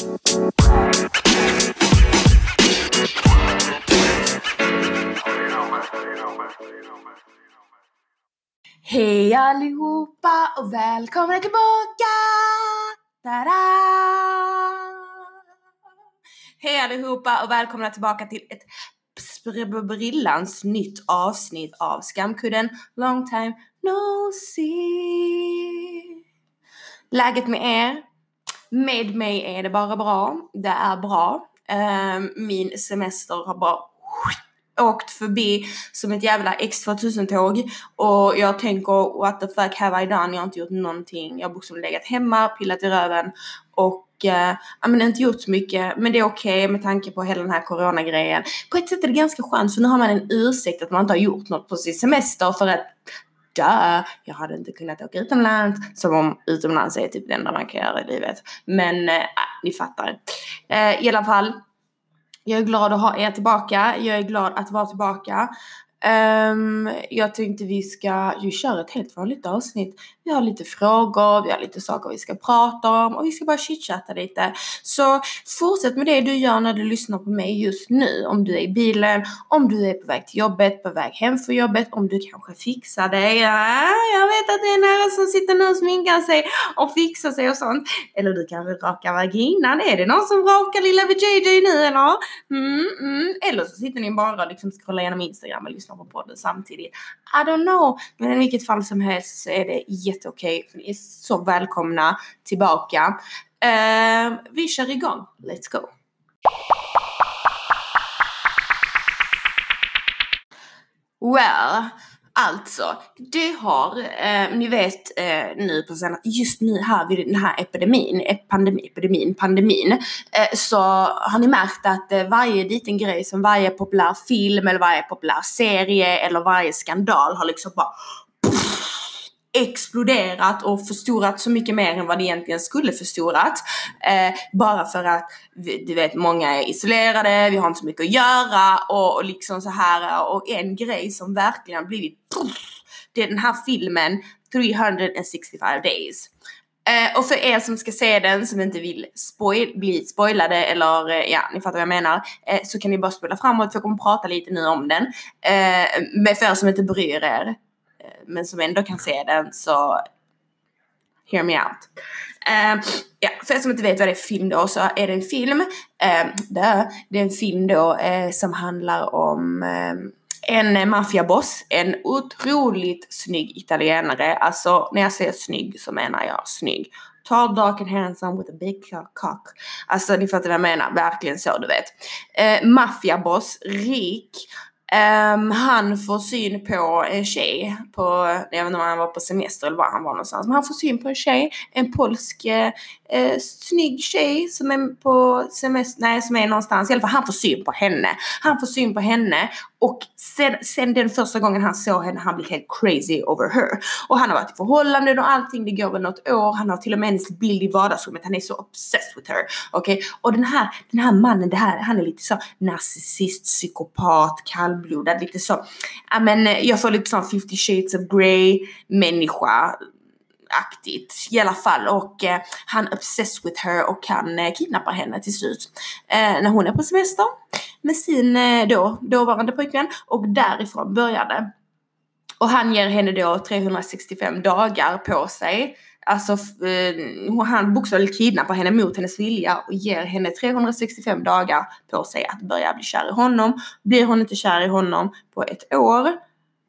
Hej allihopa och välkomna tillbaka! Ta-da! Hej allihopa och välkomna tillbaka till ett brillans nytt avsnitt av Skamkudden Long time no see. Läget med er? Med mig är det bara bra. Det är bra. Ehm, min semester har bara åkt förbi som ett jävla X2000-tåg och jag tänker what the fuck have I done? Jag har inte gjort någonting. Jag har bokstavligen legat hemma, pillat i röven och uh, ja men inte gjort så mycket men det är okej okay med tanke på hela den här coronagrejen. På ett sätt är det ganska skönt för nu har man en ursäkt att man inte har gjort något på sin semester för att dö, jag hade inte kunnat åka utomlands. Som om utomlands är typ det enda man kan göra i livet. Men eh, äh, ni fattar. Äh, I alla fall. Jag är glad att ha er tillbaka. Jag är glad att vara tillbaka. Um, jag tänkte vi ska ju köra ett helt vanligt avsnitt. Vi har lite frågor, vi har lite saker vi ska prata om och vi ska bara chitchatta lite. Så fortsätt med det du gör när du lyssnar på mig just nu. Om du är i bilen, om du är på väg till jobbet, på väg hem från jobbet, om du kanske fixar dig. Ja, jag vet att det är några som sitter nu och sminkar sig och fixar sig och sånt. Eller du kanske rakar vaginan. Är det någon som rakar lilla VJJ nu eller? Mm, mm. Eller så sitter ni bara och liksom scrollar igenom Instagram och lyssnar lyssnar på podden samtidigt. I don't know. Men i vilket fall som helst så är det jätteokej. För ni är så välkomna tillbaka. Uh, vi kör igång. Let's go. Well, Alltså, det har, eh, ni vet eh, nu på senare, just nu här vid den här epidemin, pandemi, epidemin, pandemin, eh, så har ni märkt att eh, varje liten grej som varje populär film eller varje populär serie eller varje skandal har liksom bara exploderat och förstorat så mycket mer än vad det egentligen skulle förstorat. Eh, bara för att, du vet, många är isolerade, vi har inte så mycket att göra och, och liksom så här och en grej som verkligen blivit det är den här filmen 365 days. Eh, och för er som ska se den som inte vill spoil, bli spoilade eller eh, ja, ni fattar vad jag menar. Eh, så kan ni bara spola framåt för jag kommer prata lite nu om den. Eh, men för er som inte bryr er men som ändå kan se den så hear me out. Uh, ja, för er som inte vet vad det är för film då så är det en film, uh, det är en film då uh, som handlar om ehm, en maffiaboss, en otroligt snygg italienare. Alltså när jag säger snygg så menar jag snygg. Tall, dark and handsome with a big cock. Alltså ni fattar vad jag menar, verkligen så du vet. Eh, maffiaboss, rik, Um, han får syn på en tjej på, jag vet inte om han var på semester eller var han var någonstans, men han får syn på en tjej, en polsk eh, snygg tjej som är på semester, nej som är någonstans, i alla fall han får syn på henne. Han får syn på henne och sen, sen den första gången han såg henne, han blev helt crazy over her. Och han har varit i förhållanden och allting, det går väl något år, han har till och med hennes bild i vardagsrummet, han är så obsessed with her. Okej, okay? och den här, den här mannen, det här, han är lite så narcissist, psykopat, kallblodad, lite så, ja men eh, jag får lite sån 50 shades of grey människa aktigt i alla fall och eh, han obsessed with her och han eh, kidnappar henne till slut. Eh, när hon är på semester med sin eh, då, dåvarande pojkvän och därifrån började. Och han ger henne då 365 dagar på sig Alltså eh, han bokstavligt kidnappar henne mot hennes vilja och ger henne 365 dagar på sig att börja bli kär i honom. Blir hon inte kär i honom på ett år,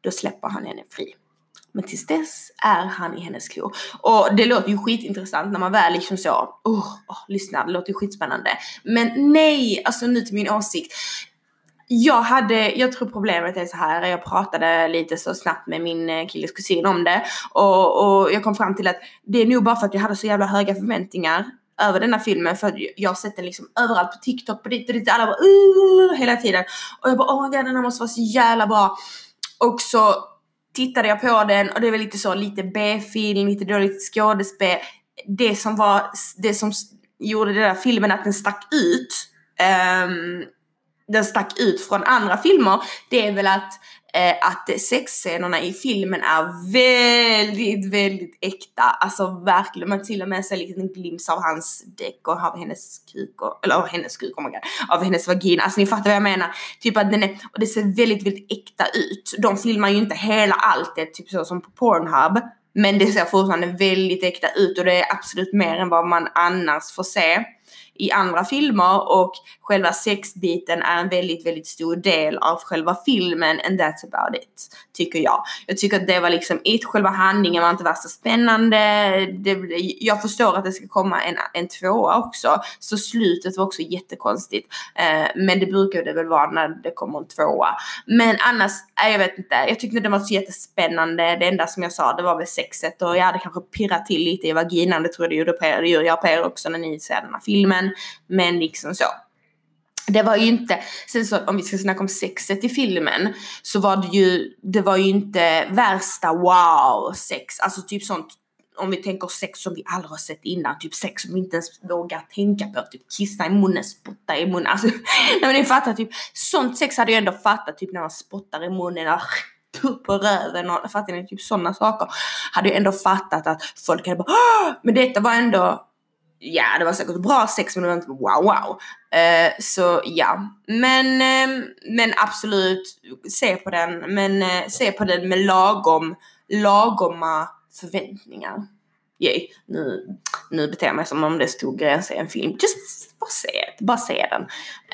då släpper han henne fri. Men tills dess är han i hennes klor. Och det låter ju skitintressant när man väl liksom så, oh, oh, lyssna, det låter ju skitspännande. Men nej, alltså nu till min åsikt. Jag hade, jag tror problemet är så här, jag pratade lite så snabbt med min eh, killes kusin om det och, och jag kom fram till att det är nog bara för att jag hade så jävla höga förväntningar över denna filmen för jag har sett den liksom överallt på TikTok, på dit och dit, alla bara uh, hela tiden. Och jag bara åh god den här måste vara så jävla bra. Och så tittade jag på den och det var lite så, lite B-film, lite dåligt skådespel. Det som var, det som gjorde den där filmen att den stack ut, um, den stack ut från andra filmer, det är väl att Eh, att sexscenerna i filmen är väldigt, väldigt äkta. Alltså verkligen, man till och med ser liksom en glimt av hans däck och av hennes kuk, och, eller av hennes kuk, oh my God, av hennes vagina. Alltså ni fattar vad jag menar. Typ att den är, och det ser väldigt, väldigt äkta ut. De filmar ju inte hela allt, det typ så som på Pornhub. Men det ser fortfarande väldigt äkta ut och det är absolut mer än vad man annars får se i andra filmer och själva sexbiten är en väldigt, väldigt stor del av själva filmen and that's about it. Tycker jag. Jag tycker att det var liksom it, själva handlingen var inte värsta spännande. Det, jag förstår att det ska komma en, en tvåa också, så slutet var också jättekonstigt. Eh, men det brukar det väl vara när det kommer en tvåa. Men annars, eh, jag vet inte, jag tyckte det var så jättespännande. Det enda som jag sa, det var väl sexet och jag hade kanske pirrat till lite i vaginan, det tror jag det gjorde på er, det gör jag på er också när ni ser den här filmen. Men liksom så. Det var ju inte, sen så om vi ska snacka om sexet i filmen, så var det ju, det var ju inte värsta wow sex, alltså typ sånt om vi tänker sex som vi aldrig har sett innan, typ sex som vi inte ens vågar tänka på, typ kissa i munnen, spotta i munnen, alltså, nej men ni fattar typ, sånt sex hade jag ändå fattat, typ när man spottar i munnen och upp på röven och fattar ni, typ sådana saker. Hade jag ändå fattat att folk hade bara Åh! men detta var ändå ja, det var säkert bra sex men det var inte wow wow. Uh, så ja, men, uh, men absolut se på den, men uh, se på den med lagom, lagoma förväntningar. Yay, nu, nu beter jag mig som om det stod gränser i en film. Just bara se, bara se den.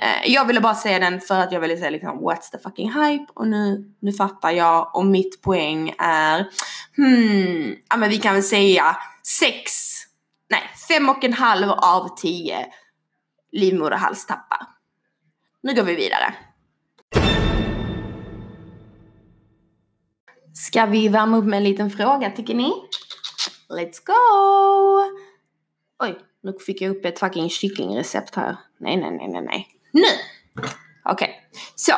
Eh, jag ville bara se den för att jag ville se liksom what's the fucking hype och nu, nu fattar jag och mitt poäng är hmm, ja men vi kan väl säga sex nej, fem och en halv av tio livmoderhalstappar. Nu går vi vidare. Ska vi värma upp med en liten fråga tycker ni? Let's go! Oj, nu fick jag upp ett fucking kycklingrecept här. Nej, nej, nej, nej, nej. Nu! Okej, okay. så.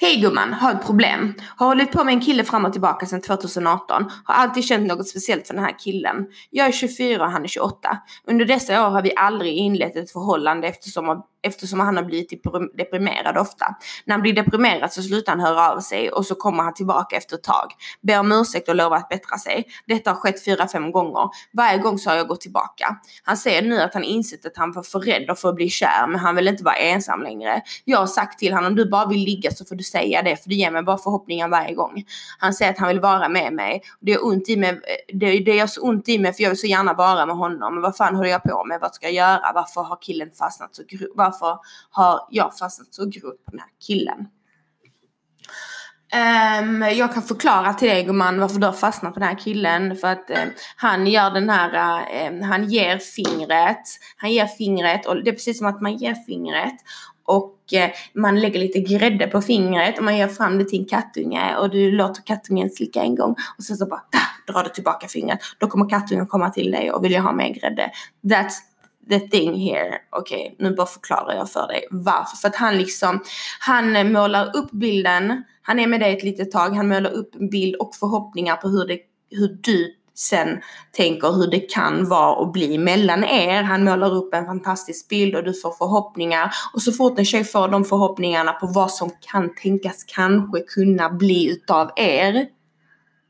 Hej gumman, har ett problem. Har hållit på med en kille fram och tillbaka sedan 2018. Har alltid känt något speciellt för den här killen. Jag är 24 och han är 28. Under dessa år har vi aldrig inlett ett förhållande eftersom eftersom han har blivit deprimerad ofta. När han blir deprimerad så slutar han höra av sig och så kommer han tillbaka efter ett tag. Ber om ursäkt och lovar att bättra sig. Detta har skett fyra, fem gånger. Varje gång så har jag gått tillbaka. Han säger nu att han insett att han var för rädd för att bli kär men han vill inte vara ensam längre. Jag har sagt till honom om du bara vill ligga så får du säga det för det ger mig bara förhoppningar varje gång. Han säger att han vill vara med mig. Det gör ont i mig, eh, det, det gör så ont i mig för jag vill så gärna vara med honom. Men vad fan håller jag på med? Vad ska jag göra? Varför har killen fastnat så varför har jag fastnat så grovt på den här killen. Um, jag kan förklara till dig gumman varför du har fastnat på den här killen. För att um, han gör den här, um, han ger fingret. Han ger fingret och det är precis som att man ger fingret och Eh, man lägger lite grädde på fingret och man ger fram det till en kattunge och du låter kattungen slicka en gång och sen så bara da, drar du tillbaka fingret. Då kommer kattungen komma till dig och vill ha mer grädde. That's the thing here, okej okay, nu bara förklarar jag för dig varför. För att han liksom, han målar upp bilden, han är med dig ett litet tag, han målar upp en bild och förhoppningar på hur, det, hur du sen tänker hur det kan vara och bli mellan er. Han målar upp en fantastisk bild och du får förhoppningar. Och så fort en tjej får de förhoppningarna på vad som kan tänkas kanske kunna bli utav er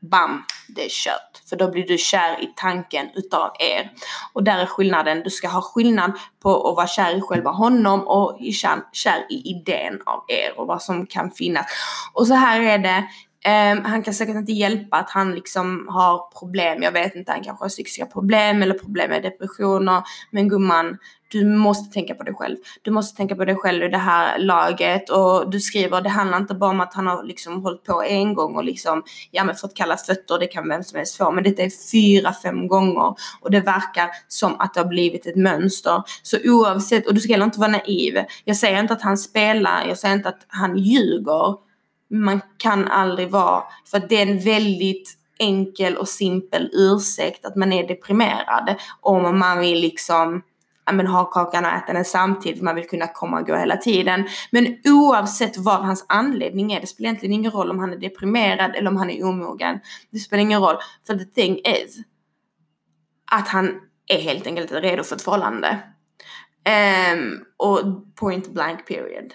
bam, det är kört. För då blir du kär i tanken utav er. Och där är skillnaden. Du ska ha skillnad på att vara kär i själva honom och kär, kär i idén av er och vad som kan finnas. Och så här är det Um, han kan säkert inte hjälpa att han liksom har problem, jag vet inte, han kanske har psykiska problem eller problem med depressioner. Men gumman, du måste tänka på dig själv. Du måste tänka på dig själv i det här laget och du skriver, det handlar inte bara om att han har liksom hållit på en gång och liksom, ja men fått kalla fötter, det kan vem som helst få. Men detta är fyra, fem gånger och det verkar som att det har blivit ett mönster. Så oavsett, och du ska heller inte vara naiv. Jag säger inte att han spelar, jag säger inte att han ljuger man kan aldrig vara, för det är en väldigt enkel och simpel ursäkt att man är deprimerad om man vill liksom men ha kakan och äta den samtidigt, man vill kunna komma och gå hela tiden. Men oavsett vad hans anledning är, det spelar egentligen ingen roll om han är deprimerad eller om han är omogen. Det spelar ingen roll, för the thing is att han är helt enkelt redo för ett förhållande. Um, och point blank period.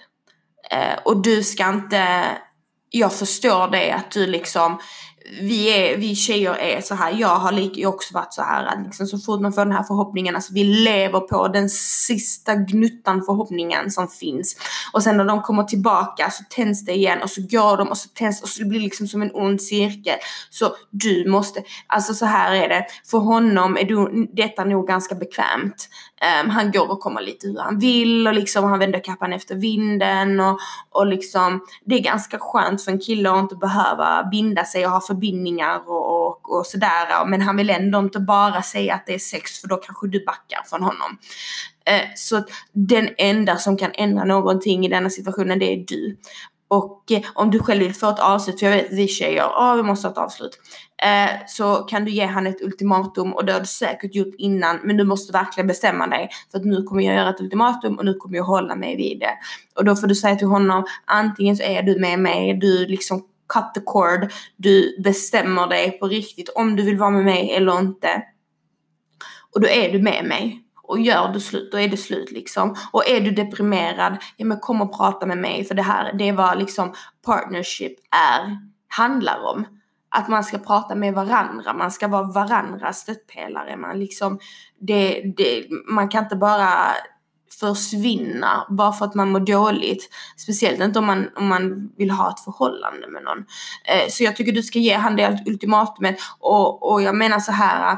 Uh, och du ska inte jag förstår det att du liksom vi, är, vi tjejer är så här, jag har också varit så här att liksom så fort man får den här förhoppningen, alltså vi lever på den sista gnuttan förhoppningen som finns. Och sen när de kommer tillbaka så tänds det igen och så går de och så tänds och så det blir liksom som en ond cirkel. Så du måste, alltså så här är det, för honom är du, detta nog ganska bekvämt. Um, han går och kommer lite hur han vill och liksom han vänder kappan efter vinden och, och liksom det är ganska skönt för en kille att inte behöva binda sig och ha förbindningar och, och, och sådär. Men han vill ändå inte bara säga att det är sex för då kanske du backar från honom. Uh, så den enda som kan ändra någonting i denna situationen det är du. Och eh, om du själv vill få ett avslut, för jag vet att vi tjejer, åh vi måste ha ett avslut. Eh, så kan du ge han ett ultimatum och det har du säkert gjort innan men du måste verkligen bestämma dig för att nu kommer jag göra ett ultimatum och nu kommer jag hålla mig vid det. Och då får du säga till honom antingen så är du med mig, du liksom cut the cord, du bestämmer dig på riktigt om du vill vara med mig eller inte. Och då är du med mig och gör du slut, då är det slut liksom. Och är du deprimerad, ja men kom och prata med mig för det här, det är vad liksom partnership är, handlar om. Att man ska prata med varandra, man ska vara varandras stöttpelare. Man liksom, det, det, man kan inte bara försvinna bara för att man mår dåligt. Speciellt inte om man, om man vill ha ett förhållande med någon. Eh, så jag tycker du ska ge han det ultimatumet och, och jag menar så här eh,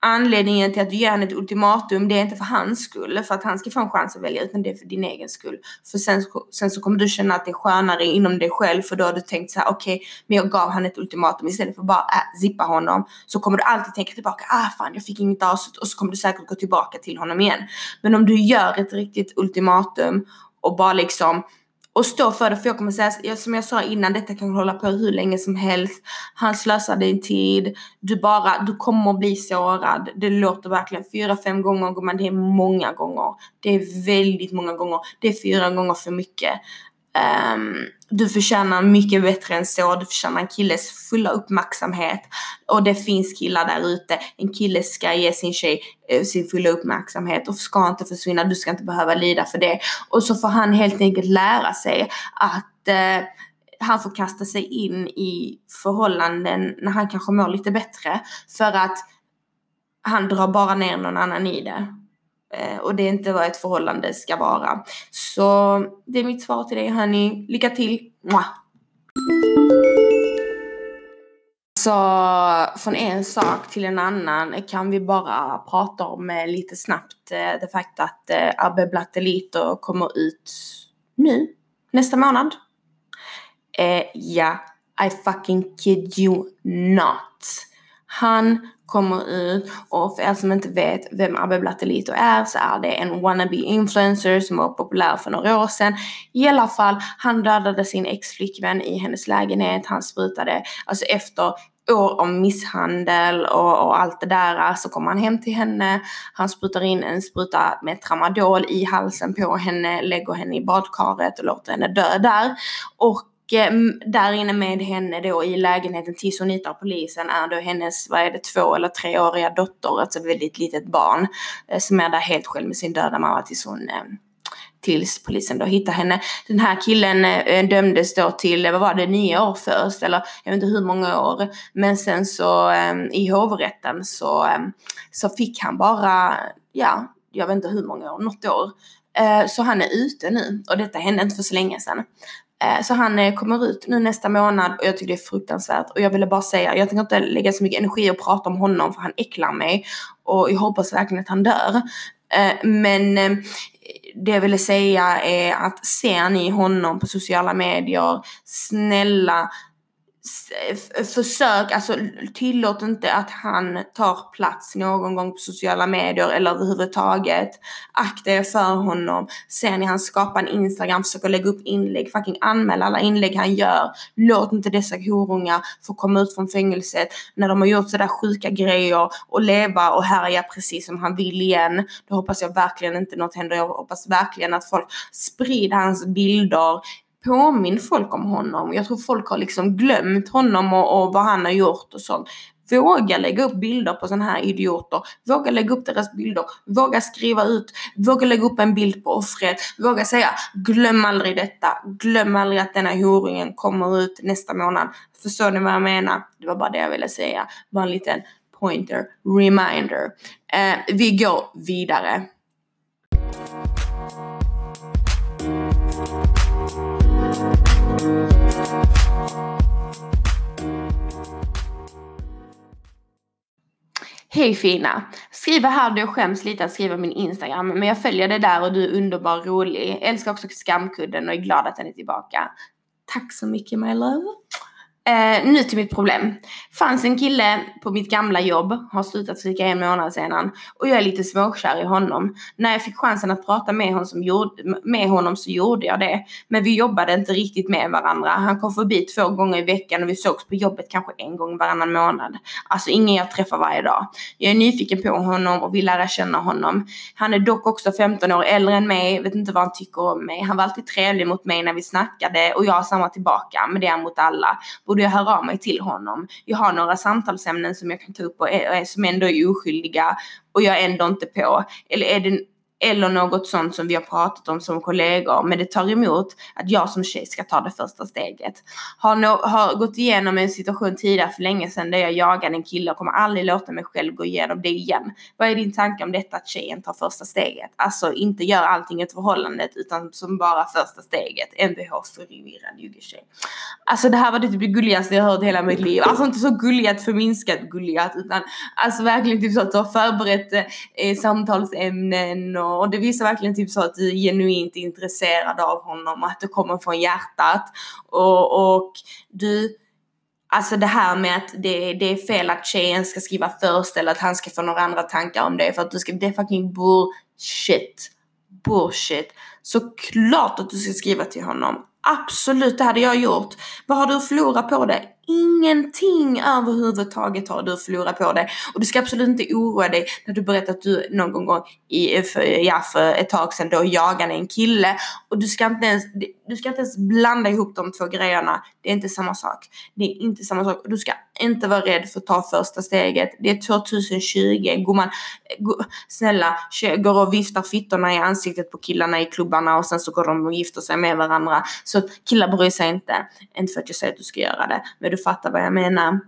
anledningen till att du ger henne ett ultimatum, det är inte för hans skull, för att han ska få en chans att välja, utan det är för din egen skull. För sen, sen så kommer du känna att det är skönare inom dig själv, för då har du tänkt så här: okej, okay, men jag gav han ett ultimatum istället för bara äh, zippa honom. Så kommer du alltid tänka tillbaka, ah fan jag fick inget avslut, och så kommer du säkert gå tillbaka till honom igen. Men om du gör ett riktigt ultimatum och bara liksom och stå för det. För jag kommer säga, som jag sa innan, detta kan hålla på hur länge som helst. Han slösar din tid. Du bara, du kommer att bli sårad. Det låter verkligen fyra, fem gånger, men det är många gånger. Det är väldigt många gånger. Det är fyra gånger för mycket. Um, du förtjänar mycket bättre än så. Du förtjänar en killes fulla uppmärksamhet. Och det finns killar där ute. En kille ska ge sin tjej uh, sin fulla uppmärksamhet och ska inte försvinna. Du ska inte behöva lida för det. Och så får han helt enkelt lära sig att uh, han får kasta sig in i förhållanden när han kanske mår lite bättre. För att han drar bara ner någon annan i det. Eh, och det är inte vad ett förhållande ska vara. Så det är mitt svar till dig hörni. Lycka till! Mwah. Så från en sak till en annan kan vi bara prata om eh, lite snabbt eh, det faktum att Abbe Blattelito kommer ut nu, nästa månad. Ja, I fucking kid you not. Han kommer ut och för er som inte vet vem Abbe Blattelito är så är det en wannabe influencer som var populär för några år sedan. I alla fall, han dödade sin ex-flickvän i hennes lägenhet. Han sprutade, alltså efter år av misshandel och, och, allt det där så kommer han hem till henne. Han sprutar in en spruta med tramadol i halsen på henne, lägger henne i badkaret och låter henne dö där. Och Eh, där inne med henne då i lägenheten tills hon hittar polisen är då hennes, vad är det, två eller treåriga dotter, alltså väldigt litet barn eh, som är där helt själv med sin döda mamma tills hon eh, tills polisen då hittar henne. Den här killen eh, eh, dömdes då till, vad var det, nio år först eller jag vet inte hur många år. Men sen så i hovrätten så, så fick han bara, ja, jag vet inte hur många år, något år. Så han är ute nu och detta hände inte för så länge sedan. Eh, så han eh, kommer ut nu nästa månad och jag tycker det är fruktansvärt. Och jag ville bara säga, jag tänker inte lägga så mycket energi och prata om honom för han äcklar mig. Och jag hoppas verkligen att han dör. Eh, men det jag ville säga är att ser ni honom på sociala medier, snälla försök, alltså tillåt inte att han tar plats någon gång på sociala medier eller överhuvudtaget. Akta er för honom. Ser ni han skapar en Instagram, försöker lägga upp inlägg, fucking anmäl alla inlägg han gör. Låt inte dessa horungar få komma ut från fängelset när de har gjort sådär sjuka grejer och leva och härja precis som han vill igen. Då hoppas jag verkligen inte något händer. Jag hoppas verkligen att folk sprider hans bilder påminn folk om honom. Jag tror folk har liksom glömt honom och, och vad han har gjort och sånt. Våga lägga upp bilder på sådana här idioter. Våga lägga upp deras bilder. Våga skriva ut. Våga lägga upp en bild på offret. Våga säga glöm aldrig detta. Glöm aldrig att denna horungen kommer ut nästa månad. Förstår ni vad jag menar? Det var bara det jag ville säga. Bara en liten pointer, reminder. Eh, vi går vidare. Hej fina! Skriver här då jag skäms lite att skriva min Instagram men jag följer dig där och du är underbar och rolig. Älskar också skamkudden och är glad att den är tillbaka. Tack så mycket my love! Eh, nu till mitt problem. Fanns en kille på mitt gamla jobb, har slutat cirka en månad sedan och jag är lite småkär i honom. När jag fick chansen att prata med honom, som gjorde, med honom så gjorde jag det. Men vi jobbade inte riktigt med varandra. Han kom förbi två gånger i veckan och vi sågs på jobbet kanske en gång varannan månad. Alltså ingen jag träffar varje dag. Jag är nyfiken på honom och vill lära känna honom. Han är dock också 15 år äldre än mig, vet inte vad han tycker om mig. Han var alltid trevlig mot mig när vi snackade och jag har samma tillbaka, men det är han mot alla borde jag höra av mig till honom. Jag har några samtalsämnen som jag kan ta upp och, är, som ändå är oskyldiga och jag är ändå inte på. Eller är det eller något sånt som vi har pratat om som kollegor. Men det tar emot att jag som tjej ska ta det första steget. Har, no har gått igenom en situation tidigare för länge sedan där jag jagade en kille och kommer aldrig låta mig själv gå igenom det igen. Vad är din tanke om detta att tjejen tar första steget? Alltså inte gör allting i förhållandet utan som bara första steget. Mvh förvirrad juggetjej. Alltså det här var det typ det gulligaste jag hört i hela mitt liv. Alltså inte så gulligt förminskat gulligt utan alltså verkligen typ så att du har förberett eh, samtalsämnen och och det visar verkligen typ så att du är genuint intresserad av honom, att det kommer från hjärtat och, och du Alltså det här med att det, det är fel att tjejen ska skriva först eller att han ska få några andra tankar om det för att du ska, det är fucking bullshit. Bullshit. Såklart att du ska skriva till honom. Absolut, det hade jag gjort. Vad har du att förlora på det? Ingenting överhuvudtaget har du förlorat på det. Och du ska absolut inte oroa dig när du berättar att du någon gång i, för, ja, för ett tag sedan då jagade en kille. Och du ska, inte ens, du ska inte ens blanda ihop de två grejerna. Det är inte samma sak. Det är inte samma sak. Du ska inte vara rädd för att ta första steget. Det är 2020. Gumman, snälla, går och viftar fittorna i ansiktet på killarna i klubbarna och sen så går de och gifter sig med varandra. Så killar bryr sig inte. Inte för att jag säger att du ska göra det. Men du fattar vad jag menar.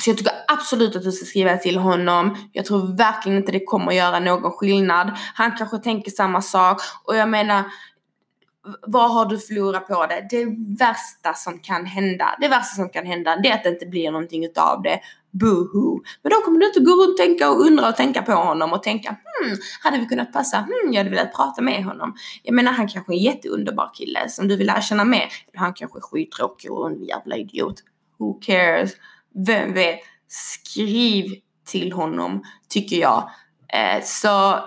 Så jag tycker absolut att du ska skriva till honom. Jag tror verkligen inte det kommer göra någon skillnad. Han kanske tänker samma sak och jag menar vad har du förlorat på det? Det värsta som kan hända, det värsta som kan hända, det är att det inte blir någonting utav det. Boohoo. Men då kommer du inte gå runt och tänka och undra och tänka på honom och tänka hmm, hade vi kunnat passa? Hmm, jag hade velat prata med honom. Jag menar han kanske är en jätteunderbar kille som du vill lära känna mer. Han kanske är skittråkig och en jävla idiot. Who cares? Vem vet? Skriv till honom, tycker jag. Eh, så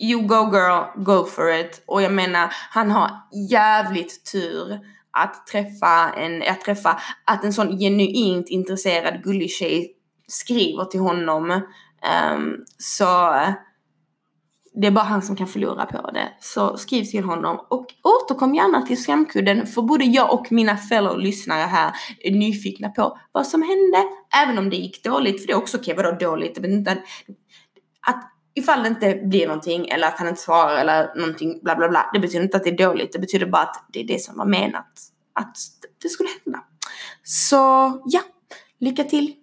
you go girl, go for it. Och jag menar, han har jävligt tur att träffa en, att träffa, att en sån genuint intresserad gullig tjej skriver till honom. Um, så det är bara han som kan förlora på det. Så skriv till honom och återkom gärna till skamkudden för både jag och mina fellow lyssnare här är nyfikna på vad som hände. Även om det gick dåligt, för det är också okej, okay, vadå dåligt? Att ifall det inte blir någonting eller att han inte svarar eller någonting bla bla bla. Det betyder inte att det är dåligt. Det betyder bara att det är det som var menat att det skulle hända. Så ja, lycka till!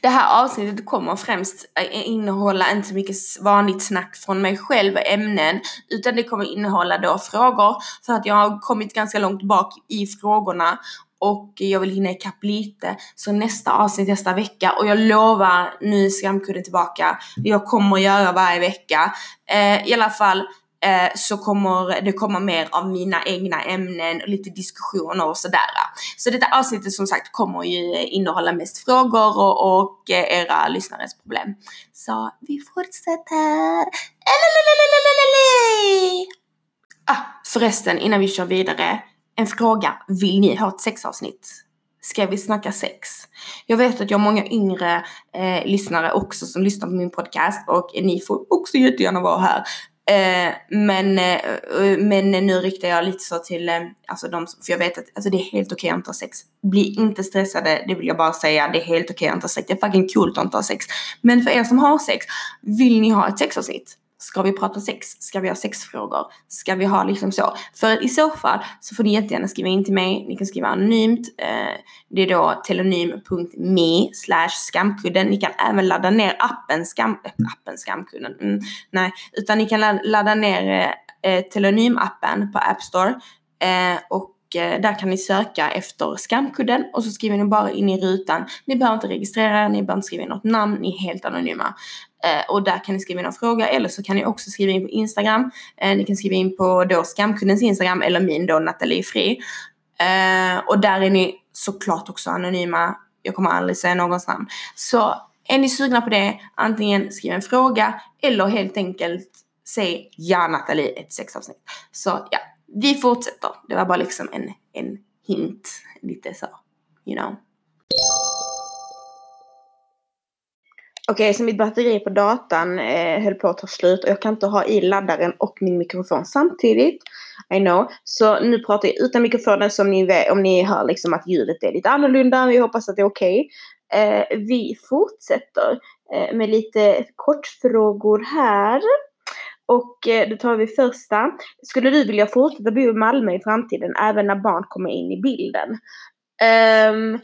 Det här avsnittet kommer främst innehålla inte så mycket vanligt snack från mig själv och ämnen utan det kommer innehålla då frågor för att jag har kommit ganska långt bak i frågorna och jag vill hinna ikapp lite. Så nästa avsnitt nästa vecka och jag lovar, nu är skamkudden tillbaka. Jag kommer göra varje vecka. Eh, I alla fall eh, så kommer det komma mer av mina egna ämnen och lite diskussioner och sådär. Så detta avsnittet som sagt kommer ju innehålla mest frågor och, och eh, era lyssnares problem. Så vi fortsätter. Ah, förresten innan vi kör vidare en fråga. Vill ni ha ett sexavsnitt? Ska vi snacka sex? Jag vet att jag har många yngre eh, lyssnare också som lyssnar på min podcast och ni får också jättegärna vara här. Eh, men, eh, eh men nu riktar jag lite så till, eh, alltså de för jag vet att alltså det är helt okej att inte ha sex. Bli inte stressade, det vill jag bara säga. Det är helt okej att inte ha sex. Det är fucking coolt att inte ha sex. Men för er som har sex, vill ni ha ett sexavsnitt? Ska vi prata sex? Ska vi ha sexfrågor? Ska vi ha liksom så? För i så fall så får ni jättegärna skriva in till mig. Ni kan skriva anonymt. Eh, det är då telonym.me slash skamkudden. Ni kan även ladda ner appen, skam, eh, appen skamkudden. Mm, nej, utan ni kan ladda ner eh, telonym-appen på App Store. Och Eh, där kan ni söka efter skamkudden och så skriver ni bara in i rutan. Ni behöver inte registrera, ni behöver inte skriva in något namn, ni är helt anonyma. Eh, och där kan ni skriva in en fråga eller så kan ni också skriva in på Instagram. Eh, ni kan skriva in på då skamkuddens Instagram eller min då Nathalie Fri. Och där är ni såklart också anonyma. Jag kommer aldrig säga någons namn. Så är ni sugna på det, antingen skriv en fråga eller helt enkelt säg ja Nathalie ett sexavsnitt. Så ja, vi fortsätter. Det var bara liksom en, en hint, lite så, you know. Okej, okay, så mitt batteri på datan eh, höll på att ta slut och jag kan inte ha i laddaren och min mikrofon samtidigt. I know. Så nu pratar jag utan mikrofonen så om ni, vet, om ni hör liksom att ljudet är lite annorlunda. Vi hoppas att det är okej. Okay. Eh, vi fortsätter eh, med lite kortfrågor här. Och eh, då tar vi första. Skulle du vilja fortsätta bo i Malmö i framtiden även när barn kommer in i bilden? Um,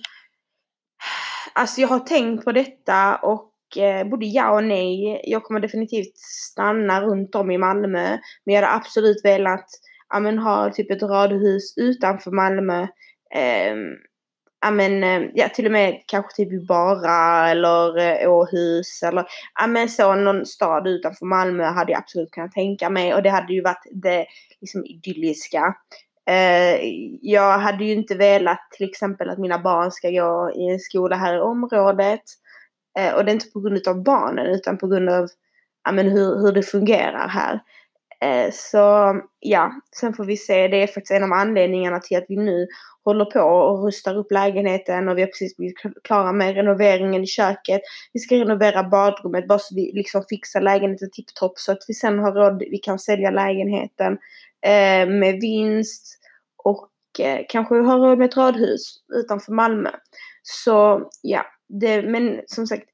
alltså jag har tänkt på detta och eh, både ja och nej. Jag kommer definitivt stanna runt om i Malmö. Men jag hade absolut velat ja, men, ha typ ett radhus utanför Malmö. Um, ja, men, eh, ja, till och med kanske typ i Bara eller eh, Åhus eller ja, men så någon stad utanför Malmö hade jag absolut kunnat tänka mig och det hade ju varit det liksom idylliska. Eh, jag hade ju inte velat till exempel att mina barn ska gå i en skola här i området. Eh, och det är inte på grund av barnen utan på grund av ja, men hur, hur det fungerar här. Eh, så ja, sen får vi se. Det är faktiskt en av anledningarna till att vi nu håller på och rustar upp lägenheten och vi har precis blivit klara med renoveringen i köket. Vi ska renovera badrummet bara så vi liksom fixar lägenheten tipptopp så att vi sen har råd, vi kan sälja lägenheten eh, med vinst och eh, kanske har råd med ett radhus utanför Malmö. Så ja, det, men som sagt,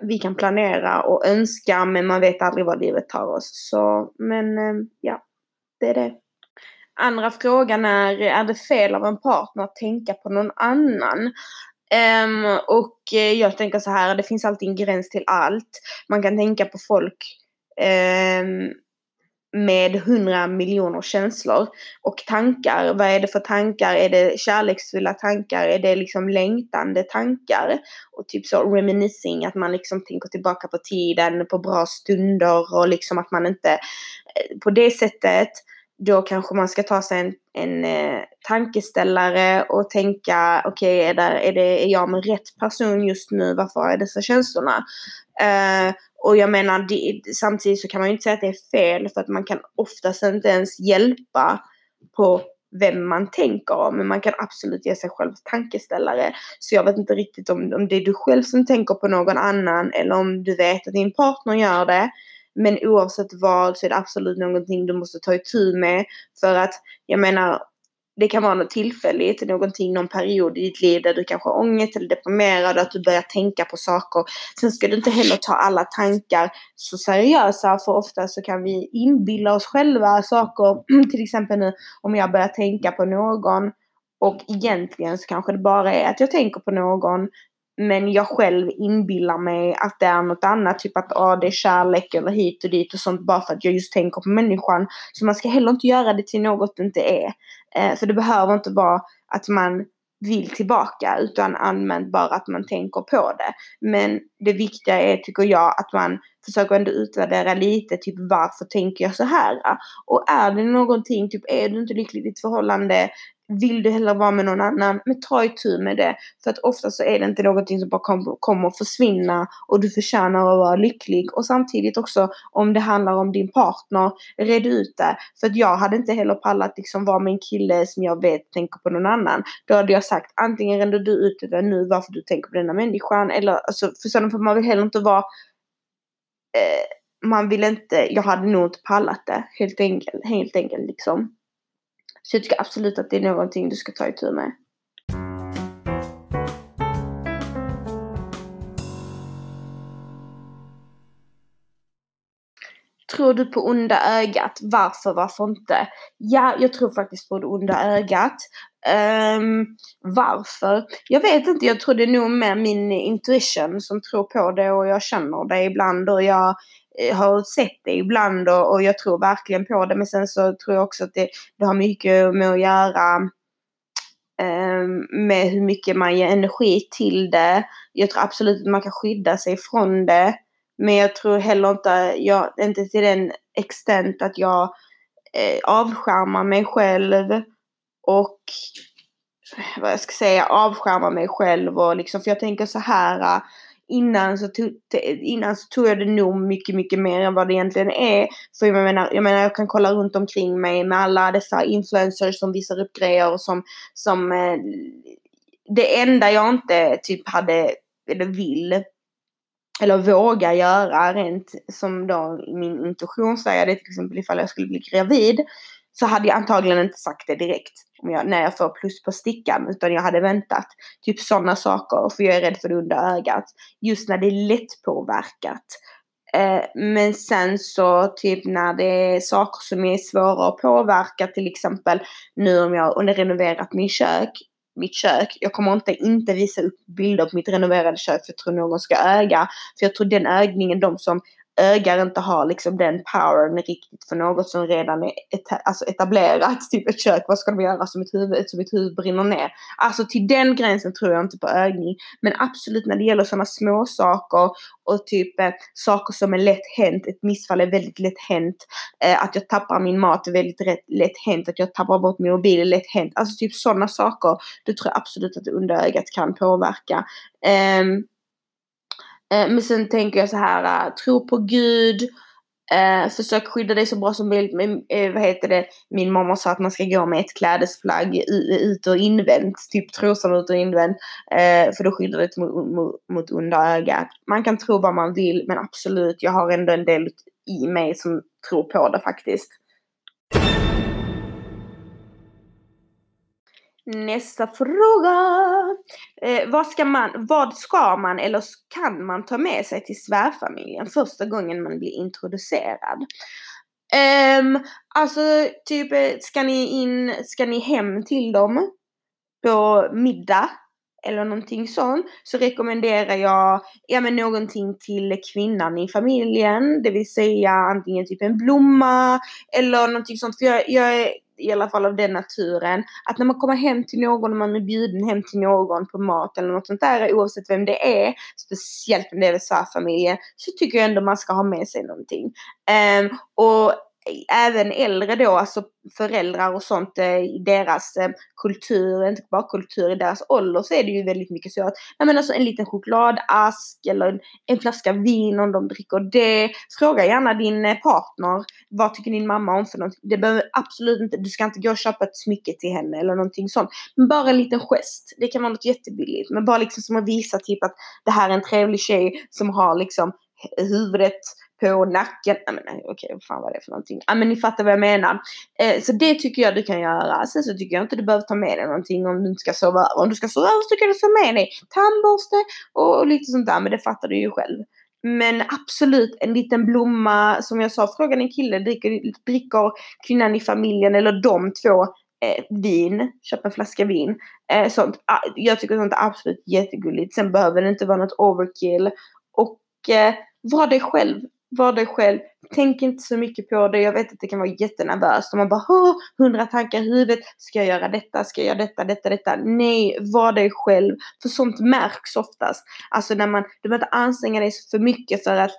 vi kan planera och önska men man vet aldrig vad livet tar oss. Så, men eh, ja, det är det. Andra frågan är, är det fel av en partner att tänka på någon annan? Um, och eh, jag tänker så här, det finns alltid en gräns till allt. Man kan tänka på folk um, med hundra miljoner känslor och tankar. Vad är det för tankar? Är det kärleksfulla tankar? Är det liksom längtande tankar? Och typ så reminiscing, att man liksom tänker tillbaka på tiden, på bra stunder och liksom att man inte eh, på det sättet då kanske man ska ta sig en, en eh, tankeställare och tänka okej, okay, är, är, är jag med rätt person just nu? Varför har jag dessa känslorna? Eh, och jag menar, det, samtidigt så kan man ju inte säga att det är fel för att man kan oftast inte ens hjälpa på vem man tänker om. Men man kan absolut ge sig själv tankeställare. Så jag vet inte riktigt om, om det är du själv som tänker på någon annan eller om du vet att din partner gör det. Men oavsett vad så är det absolut någonting du måste ta itu med. För att jag menar, det kan vara något tillfälligt, någonting, någon period i ditt liv där du kanske har ångest eller deprimerad och att du börjar tänka på saker. Sen ska du inte heller ta alla tankar så seriösa för ofta så kan vi inbilla oss själva saker. Till exempel nu om jag börjar tänka på någon och egentligen så kanske det bara är att jag tänker på någon men jag själv inbillar mig att det är något annat, typ att ah, det är kärlek eller hit och dit och sånt bara för att jag just tänker på människan. Så man ska heller inte göra det till något det inte är. Eh, för det behöver inte vara att man vill tillbaka utan använd bara att man tänker på det. Men det viktiga är, tycker jag, att man försöker ändå utvärdera lite, typ varför tänker jag så här? Och är det någonting, typ är du inte lycklig i ditt förhållande, vill du hellre vara med någon annan, men ta itu med det. För att ofta så är det inte någonting som bara kom, kommer att försvinna och du förtjänar att vara lycklig. Och samtidigt också om det handlar om din partner, red ut det. För att jag hade inte heller pallat liksom vara med en kille som jag vet tänker på någon annan. Då hade jag sagt antingen reder du ut det nu varför du tänker på denna människan eller alltså för sådana för man vill heller inte vara eh, man vill inte, jag hade nog inte pallat det helt enkelt, helt enkelt liksom. Så jag tycker absolut att det är någonting du ska ta itu med. Tror du på onda ögat? Varför, varför inte? Ja, jag tror faktiskt på det onda ögat. Um, varför? Jag vet inte, jag tror det är nog med min intuition som tror på det och jag känner det ibland och jag Eh, har sett det ibland och, och jag tror verkligen på det. Men sen så tror jag också att det, det har mycket med att göra ehm, med hur mycket man ger energi till det. Jag tror absolut att man kan skydda sig från det. Men jag tror heller inte, jag, inte till den extent att jag eh, avskärmar mig själv och vad jag ska säga, avskärmar mig själv och liksom, för jag tänker så här innan så, tog, innan så tog jag det nog mycket, mycket mer än vad det egentligen är. För jag menar, jag menar, jag kan kolla runt omkring mig med alla dessa influencers som visar upp grejer och som, som eh, det enda jag inte typ hade, eller vill, eller vågar göra rent som då min intuition säger det till exempel ifall jag skulle bli gravid så hade jag antagligen inte sagt det direkt om jag, när jag får plus på stickan utan jag hade väntat. Typ sådana saker för jag är rädd för det under ögat. Just när det är lättpåverkat. Eh, men sen så typ när det är saker som är svåra att påverka till exempel nu om jag har renoverat min kök mitt kök. Jag kommer inte, inte visa upp bilder på mitt renoverade kök för jag tror någon ska öga. För jag tror den ögningen, de som ögar inte har liksom den powern riktigt för något som redan är et alltså etablerat. Typ ett kök, vad ska de göra alltså så mitt huvud, som ett huvud brinner ner? Alltså till den gränsen tror jag inte på ögning. Men absolut när det gäller sådana små saker och typ eh, saker som är lätt hänt. Ett missfall är väldigt lätt hänt. Eh, att jag tappar min mat är väldigt rätt, lätt hänt. Att jag tappar bort min mobil är lätt hänt. Alltså typ sådana saker. Det tror jag absolut att det under ögat kan påverka. Um, Eh, Eh, men sen tänker jag så här, eh, tro på Gud, eh, försök skydda dig så bra som möjligt. Men, eh, vad heter det, min mamma sa att man ska gå med ett klädesplagg ut och invänt, typ trosan ut och invänt. för då skyddar det mot, mot, mot onda ögat. Man kan tro vad man vill, men absolut, jag har ändå en del i mig som tror på det faktiskt. Nästa fråga. Eh, vad, ska man, vad ska man eller kan man ta med sig till svärfamiljen första gången man blir introducerad? Um, alltså typ eh, ska ni in, ska ni hem till dem på middag eller någonting sånt så rekommenderar jag ja, men någonting till kvinnan i familjen. Det vill säga antingen typ en blomma eller någonting sånt. För jag, jag är i alla fall av den naturen, att när man kommer hem till någon och man är bjuden hem till någon på mat eller något sånt där, oavsett vem det är, speciellt om det är svärfamiljen, så tycker jag ändå man ska ha med sig någonting. Um, och även äldre då, alltså föräldrar och sånt eh, i deras eh, kultur, inte bara kultur, i deras ålder så är det ju väldigt mycket så att, jag menar alltså en liten chokladask eller en, en flaska vin om de dricker det. Fråga gärna din eh, partner, vad tycker din mamma om för någonting? Det behöver absolut inte, du ska inte gå och köpa ett smycke till henne eller någonting sånt. Men bara en liten gest, det kan vara något jättebilligt, men bara liksom som att visa typ att det här är en trevlig tjej som har liksom huvudet på nacken. Nej men okej, vad fan var det för någonting? Ja men ni fattar vad jag menar. Eh, så det tycker jag du kan göra. Sen så tycker jag inte du behöver ta med dig någonting om du inte ska sova över. Om du ska sova över så kan du ta med dig tandborste och, och lite sånt där. Men det fattar du ju själv. Men absolut en liten blomma, som jag sa, fråga din kille, dricker, dricker kvinnan i familjen eller de två eh, vin, köp en flaska vin. Eh, sånt. Ah, jag tycker sånt är absolut jättegulligt. Sen behöver det inte vara något overkill. Och eh, var dig själv var dig själv. Tänk inte så mycket på det. Jag vet att det kan vara jättenervöst. Och man bara, hundra tankar i huvudet. Ska jag göra detta? Ska jag göra detta? Detta? Detta? Nej, var dig själv. För sånt märks oftast. Alltså när man, du behöver inte anstränga dig för mycket för att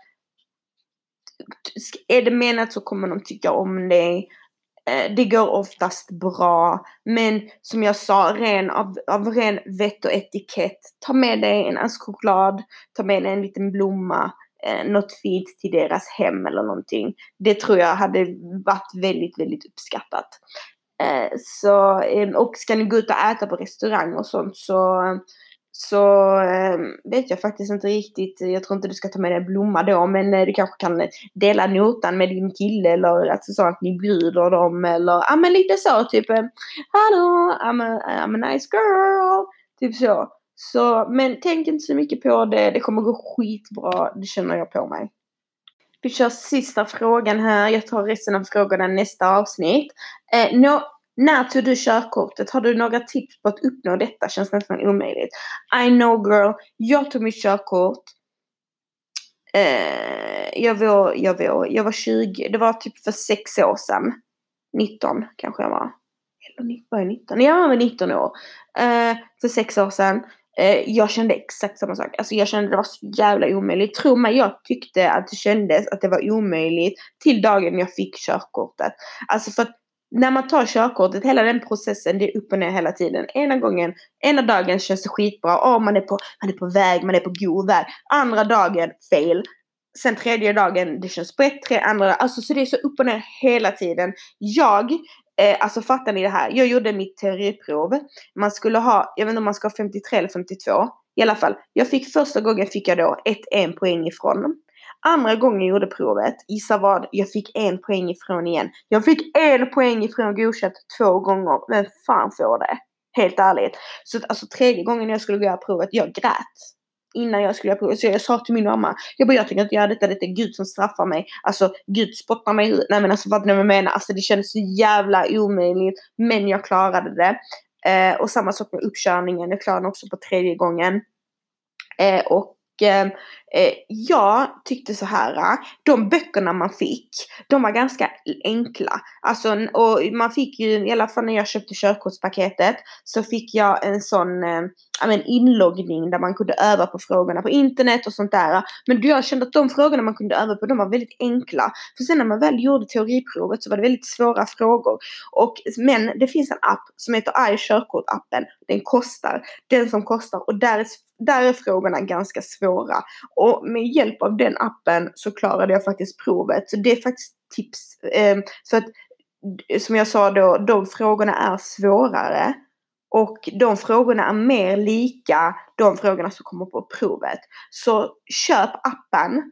är det menat så kommer de tycka om dig. Eh, det går oftast bra. Men som jag sa, ren, av, av ren vett och etikett. Ta med dig en ask choklad. Ta med dig en liten blomma eh, något fint till deras hem eller någonting. Det tror jag hade varit väldigt, väldigt uppskattat. Eh, så, eh, och ska ni gå ut och äta på restaurang och sånt så, så ehm, vet jag faktiskt inte riktigt. Jag tror inte du ska ta med dig blomma då, men eh, du kanske kan dela notan med din kille eller alltså så att ni bjuder dem eller ja ah, men lite så typ eh, Hallå, I'm a, I'm a nice girl. Typ så. Så, men tänk inte så mycket på det. Det kommer gå skitbra. Det känner jag på mig. Vi kör sista frågan här. Jag tar resten av frågorna nästa avsnitt. Eh, no, när tog du körkortet? Har du några tips på att uppnå detta? Känns nästan omöjligt. I know girl. Jag tog mitt körkort. Eh, jag, var, jag, var, jag var 20. Det var typ för sex år sedan. 19 kanske jag var. Eller var jag 19? Jag var 19 år. Eh, för sex år sedan. Eh, jag kände exakt samma sak. Alltså jag kände det var så jävla omöjligt. Tro mig, jag tyckte att det kändes att det var omöjligt till dagen jag fick körkortet. Alltså för att när man tar körkortet, hela den processen, det är upp och ner hela tiden. Ena gången, ena dagen känns det skitbra. Åh, man är på, man är på väg, man är på god väg. Andra dagen, fail. Sen tredje dagen, det känns bättre. Andra, alltså så det är så upp och ner hela tiden. Jag, eh, alltså fattar ni det här? Jag gjorde mitt teoriprov. Man skulle ha, jag vet inte om man ska ha 53 eller 52. I alla fall, jag fick första gången fick jag då ett en poäng ifrån. Andra gången jag gjorde provet, gissa vad? Jag fick en poäng ifrån igen. Jag fick en poäng ifrån godkänt två gånger. Vem fan får det? Helt ärligt. Så alltså tredje gången jag skulle göra provet, jag grät. Innan jag skulle göra provet. Så jag sa till min mamma, jag bara jag tänker inte göra detta, det är Gud som straffar mig. Alltså Gud spottar mig ut. Nej men alltså vad jag menar? Alltså det kändes så jävla omöjligt. Men jag klarade det. Eh, och samma sak med uppkörningen, jag klarade den också på tredje gången. Eh, och eh, eh, jag tyckte så här, eh, de böckerna man fick, de var ganska enkla. Alltså, och man fick ju, i alla fall när jag köpte körkortspaketet, så fick jag en sån eh, men, inloggning där man kunde öva på frågorna på internet och sånt där. Men jag kände att de frågorna man kunde öva på, de var väldigt enkla. För sen när man väl gjorde teoriprovet så var det väldigt svåra frågor. Och, men det finns en app som heter iKörkort-appen. Den kostar, den som kostar. Och där är, där är frågorna ganska svåra. Och med hjälp av den appen så klarade jag faktiskt provet. Så det är faktiskt tips. Ehm, så att, som jag sa då, de frågorna är svårare. Och de frågorna är mer lika de frågorna som kommer på provet. Så köp appen.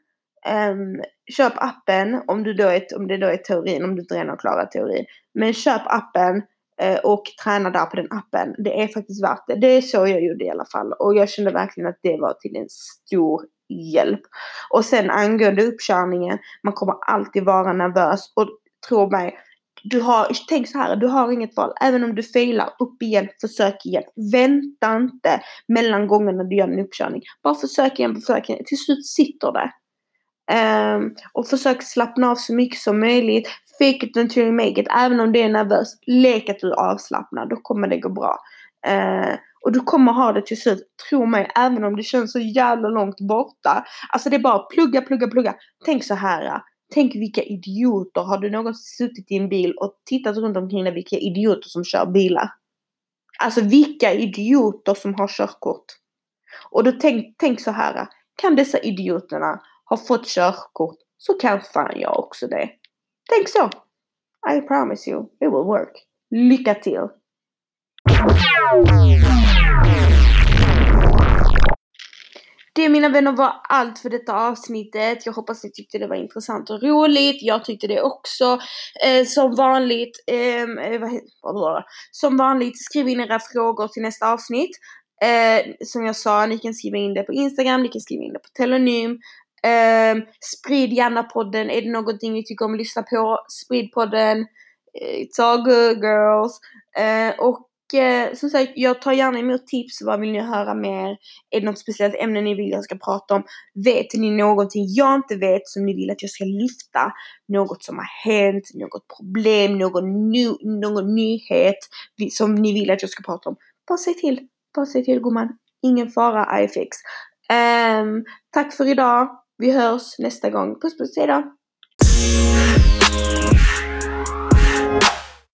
Um, köp appen om, du då är, om det då är teorin, om du inte redan har klarat teorin. Men köp appen uh, och träna där på den appen. Det är faktiskt värt det. Det är så jag gjorde i alla fall. Och jag kände verkligen att det var till en stor hjälp. Och sen angående uppkörningen, man kommer alltid vara nervös. Och tro mig, du har, tänk så här, du har inget val. Även om du failar, upp igen, försök igen. Vänta inte mellan gångerna du gör en uppkörning. Bara försök igen, försök igen. Till slut sitter det. Um, och försök slappna av så mycket som möjligt. Fake it until you make it. Även om det är nervöst, lek att du är avslappnad. Då kommer det gå bra. Uh, och du kommer ha det till slut, tro mig, även om det känns så jävla långt borta. Alltså det är bara plugga, plugga, plugga. Tänk så här. Äh, tänk vilka idioter. Har du någonsin suttit i en bil och tittat runt omkring dig vilka idioter som kör bilar? Alltså vilka idioter som har körkort. Och då tänk, tänk så här. Äh, kan dessa idioterna ha fått körkort så kan fan jag också det. Tänk så. I promise you, it will work. Lycka till! Det mina vänner var allt för detta avsnittet. Jag hoppas ni tyckte det var intressant och roligt. Jag tyckte det också. Eh, som vanligt, ehm, eh, vad, som vanligt, skriv in era frågor till nästa avsnitt. Eh, som jag sa, ni kan skriva in det på Instagram, ni kan skriva in det på Telonym. Eh, sprid gärna podden. Är det någonting ni tycker om att lyssna på, sprid podden. Eh, it's all good girls. Eh, och eh, som sagt, jag tar gärna emot tips. Vad vill ni höra mer? Är det något speciellt ämne ni vill jag ska prata om? Vet ni någonting jag inte vet som ni vill att jag ska lyfta? Något som har hänt, något problem, någon, ny, någon nyhet som ni vill att jag ska prata om? Bara säg till. Bara säg till gumman. Ingen fara, I fix. Um, tack för idag. Vi hörs nästa gång. Puss puss, hejdå!